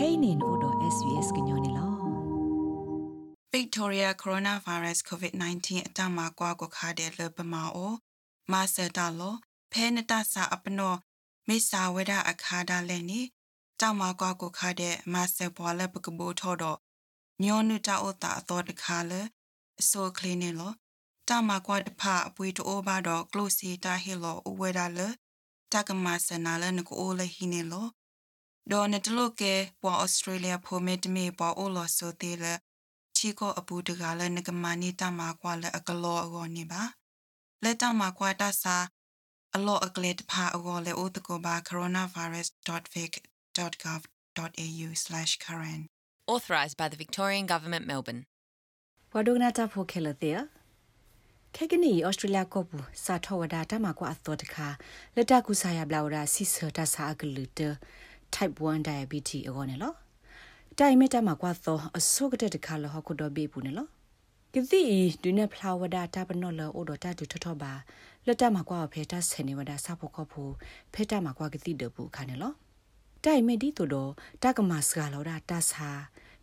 kainin odo svs gnyone lo Victoria coronavirus covid-19 အတမကွာကိုခါတဲ့လပမာအိုမာစတာလောဖဲနတဆာအပနောမေစာဝဒအခါဒါလဲနေတောင်မကွာကိုခါတဲ့မာစပွာလပကဘူထော်တော့ညောနုတာအိုတာအတော်တခါလဲအစိုးကလင်းနေလောတောင်မကွာတဖအပွေတိုးဘာတော့ close တာဟီလောဥဝဒါလဲတကမဆနာလဲနကိုလဲဟီနေလော ဒေါ်နတလုကေပွာဩစတြေးလျဖိုမစ်မီပွာအိုလောဆိုတေလဲချီကိုအပူတကလည်းငကမနီတမကွာလည်းအကလောအကောနေပါလက်တမကွာတဆာအလောအကလေတဖာအကောလေဥတကောပါ coronavirus.vic.gov.au/current authorised by the Victorian Government Melbourne ဝဒုနာတာဖိုခဲလတဲ့ခေကနီဩစတြေးလျကောပူစာထဝဒတာမကွာအသောတခါလက်တကူဆာယဘလာဝရာစီဆာတဆာအကလူတ type 1 diabetes အကောနေလောတိုင်မီတာမှာကွာသောအစုကတဲ့တခါလဟခုတော့ဘေးဘူးနော်ကတိဒုနေဖလာဝဒတာပနောလအိုဒတာတူထထပါလက်တမှာကွာဖေတာဆနေဝဒစဖို့ခဖို့ဖေတာမှာကွာကတိတဘူးခါနေလောတိုင်မီဒီတူတော့တကမစကလောဒတာစာ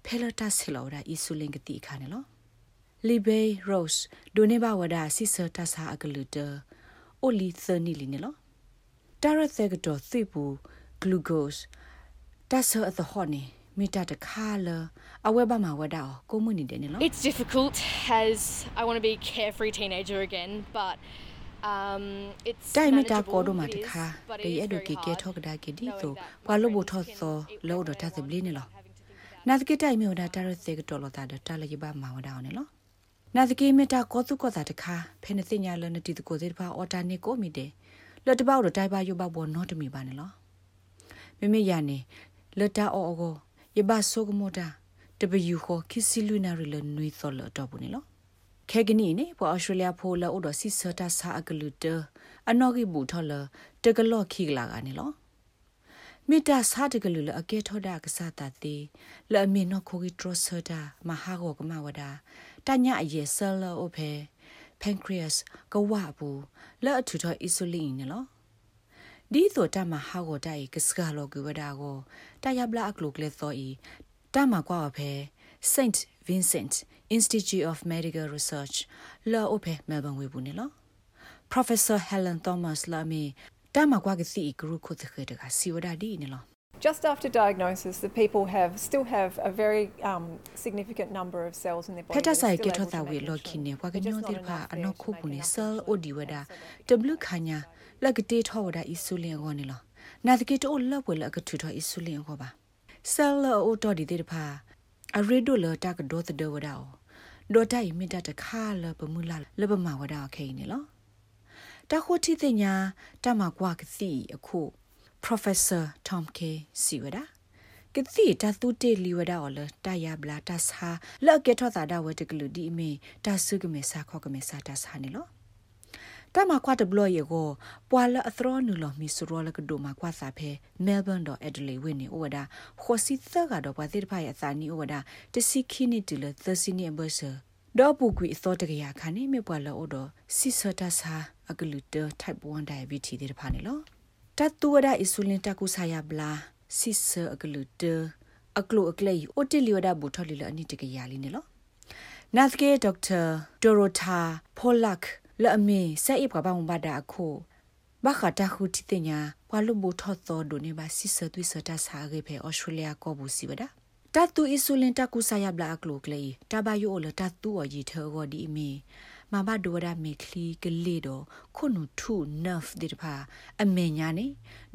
ဖဲလတာဆီလောဒအီဆူလင်ကတိခါနေလောလီဘေရော့စ်ဒိုနေဘဝဒဆီဆတာစာအကလူတအိုလီသနီလီနေလောတာရသက်ကတော့သိပူ ဂလူကိုစ်တာဆာအသဟောနေမိတာတခါလအဝဲပါမှာဝဒါကိုမှုနေတယ်နော် It's difficult as I want to be carefree teenager again but um it's တိုင်မီတာကိုတို့မှာတခါတရအဲ့ဒိုကေကေထောက်ကဒါကေဒီဆိုဘွာလို့ဘထော့သောလောတော့တတ်သဘလင်းနော်နာတကေတိုင်မီဝဒါတာရစေကတော်လတာတာလရပါမှာဝဒါအောင်နော်နာတကေမီတာကိုသူကောတာတခါဖဲနေစညာလနတီတကိုစေတပါအော်တာနေကိုမီတယ်လတ်တပေါတော့တိုင်ပါယဘဘောနော်တမီပါနော် မိမိရနေလတ်တာအော်အောယဘဆုကမောတာတဘယူခောခီစီလူနာရီလနွေသောလတော့ဘူးနော်ခဲကနီနေပေါ်အော်စတြေးလျဖိုလာအိုဒစီဆတာစာအကလူတအနော်ဂီဘူထော်လတကလော့ခိလာကနေလောမိတာစာတကလူလအကဲထောဒါကစားတာတီလအမီနော်ခိုဂီထရဆတာမဟာဂောကမဝဒါတညအယေဆလအိုဖေ pancreas ကဝဘူးလက်အထူထောအီဆူလင်းနေလော ဒီဆိုတမဟာကိုတိုက်ကစကလောကဝဒါကိုတယဘလာအကလုကလေသောဤတမကွာဖဲ Saint Vincent Institute of Medical Research လာအိုဖဲမဲဘန်ဝေဘူးနေလော Professor Helen Thomas Lamy တမကွာကစီဂရုခုတခေတကစီဝဒါဒီနေလော Just after diagnosis, the people have still have a very um, significant number of cells in their body. Peta sai ke thotha we lo khine kwa ga nyo dir pha ano khu pu ne cell odi wada w khanya la ga te tho wada insulin go ne lo na de ke to la we la ga thu tho insulin go ba cell o to di dir pha a re do la ta ga do the do wada o do ta yi mi ta ta kha la pa mu la la ba ma wada khe ne lo ta khu ti te nya ta ma kwa ga si a khu Professor Tom K. Siwada ကတိတသူတေလီဝဒါော်လတရဘလာတဆာလော့ကေထောတာဒဝတကလူဒီမီတဆုကမေစာခောကမေစာတဆာနီလောတမကွာတဘလယေကိုပွာလအသရောနူလောမီဆူရောလကဒိုမကွာစာဖဲမဲလ်ဘန်ဒေါ်အက်ဒလီဝင်းနီဩဝဒါခိုစီသကတော့ပွာသစ်ဖိုင်အစာနီဩဝဒါတစီခီနီတူလသစီနီဘဆာဒေါ်ပူကွီအသောတကရခါနေမြပွာလဩဒေါ်စီဆတာဆာအကလူတ type 1 diabetes တဲ့ဖာနေလော တတူဝဒအီဆူလင်တကူဆာယဘလာစစ်ဆာအကလူတအကလုအကလေအိုတီလီဝဒဘူထော်လီလအနိတကရလီနေလောနတ်ကေဒေါက်တာဒိုရိုတာဖိုလက်လအမီဆဲအိပကဘာမဘာဒါအခုဘခတာခုတီတညာဘဝလူဘူထော်သောဒိုနေပါစစ်ဆာသွိဆတာဆာရေဖေဩစတြေးလျကောဘူစီဝဒါတတူအီဆူလင်တကူဆာယဘလာအကလုကလေတဘယိုလတတူအကြီးထောဂောဒီမီ မဘဒိုရာမေခလီကလေတော့ခုနုထုနဖ်ဒီတဖာအမေညာနေ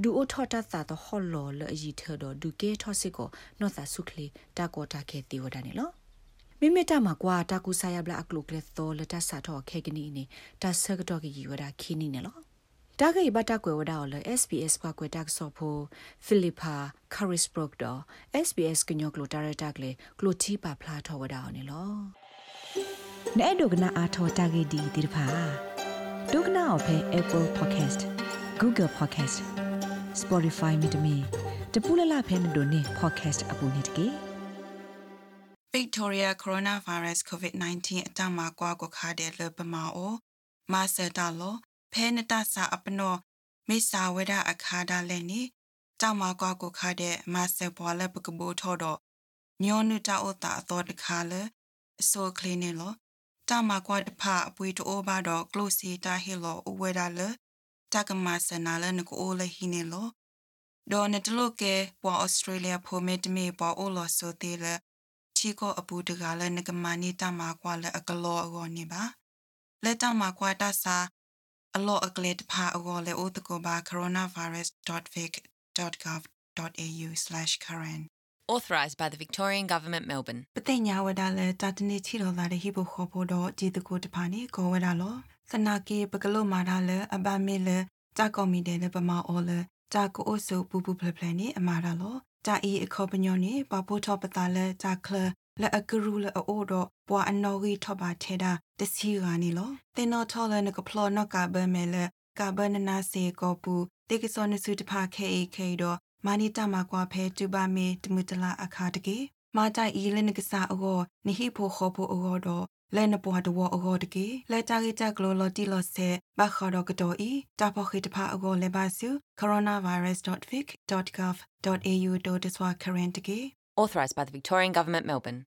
ဒူအိုထော်တာသာတော့ဟော်လော်လအကြီးထတော့ဒူကေထော့စစ်ကိုနော့သာဆုခလီတာကောတာခဲတီဝဒနေလောမိမိတမှာကွာတာကူဆာယဘလာအကလုကလက်သောလတဆာတော့ခဲကနီနေတာဆကတော့ကီဝဒခီနီနေလောတာဂိဘတာကွယ်ဝဒါော်လ SBS ဘကွယ်တက်ဆော့ဖိုဖိလစ်ပါခရစ်ဘရော့တော့ SBS ကညောကလိုတာရတက်လေကလိုတီပါဖလာထော်ဝဒါော်နေလော နဲ့ဒုကနာအာထောတာဂေဒီဒီဖာဒုကနာအဖဲ Apple Podcast Google Podcast Spotify မြေတမီတပူလလဖဲနဒိုနေ podcast အပူနေတကေ Victoria coronavirus covid-19 အတမကွာကိုခါတဲ့လပမာအိုမာစတာလောဖဲနတဆာအပနောမေစာဝဒအခါဒါလဲနေတောက်မာကွာကိုခါတဲ့မဆယ်ပွားလက်ပကဘူထော်တော့ညောနုတာအတာအတော်တခါလေအစိုးကလေးနေလို့ တာမာကွာတဖအပွေတိုးဘာတော့ close တာဟီလောအဝဲဒါလေတကမဆနာလနကိုလေဟီနေလို့ဒေါ်နတလို့ကဲပွာဩစတြေးလျဖိုမစ်မီပွာအိုလောဆိုသေးလေချီကိုအပူတကလည်းငကမနီတမကွာလည်းအကလောအကောနေပါလက်တမကွာတဆာအလောအကလေတဖာအကောလေအိုတကောပါ coronavirus.vic.gov.au/current Authorised by the Victorian Government, Melbourne. ပတိညာဝဒါလေတာတနေချီတော်လာတဲ့ဟိဘခေါ်ဖို့တော့ဂျီတကိုတဖာနေကောဝဒါလောသနာကေပကလုမာဒါလေအဘမေလေတာကောမီတယ်လေပမာအောလေတာကိုအိုဆုပူပူဖလဖလနေအမာဒါလောတာအီအခေါ်ပညောနေပပိုးထောပတာလေတာခလလက်အကရူလက်အိုတော့ဘွာအနော်ဂီထောပါထဲတာတစီရာနေလောတင်နော်ထောလဲနကဖလောနော့ကာဘမဲလေကာဘနနာစေကောပူတေကစောနစုတဖာခဲအေခဲတော့ မာနီတမကွာဖဲတူပါမေတမူတလာအခါတကေမာတိုင်ဤလနကစားအောနိဟိဖိုခောဖိုအောတော့လဲနပွားတော့အောတကေလဲတာဂီတကလောလတီလောဆေဘခါတော့ကတော့ဤတာဖခိတဖာအောလဲပါစု coronavirus.vic.gov.au တို့တစွာ current တကေ Authorised by the Victorian Government, Melbourne.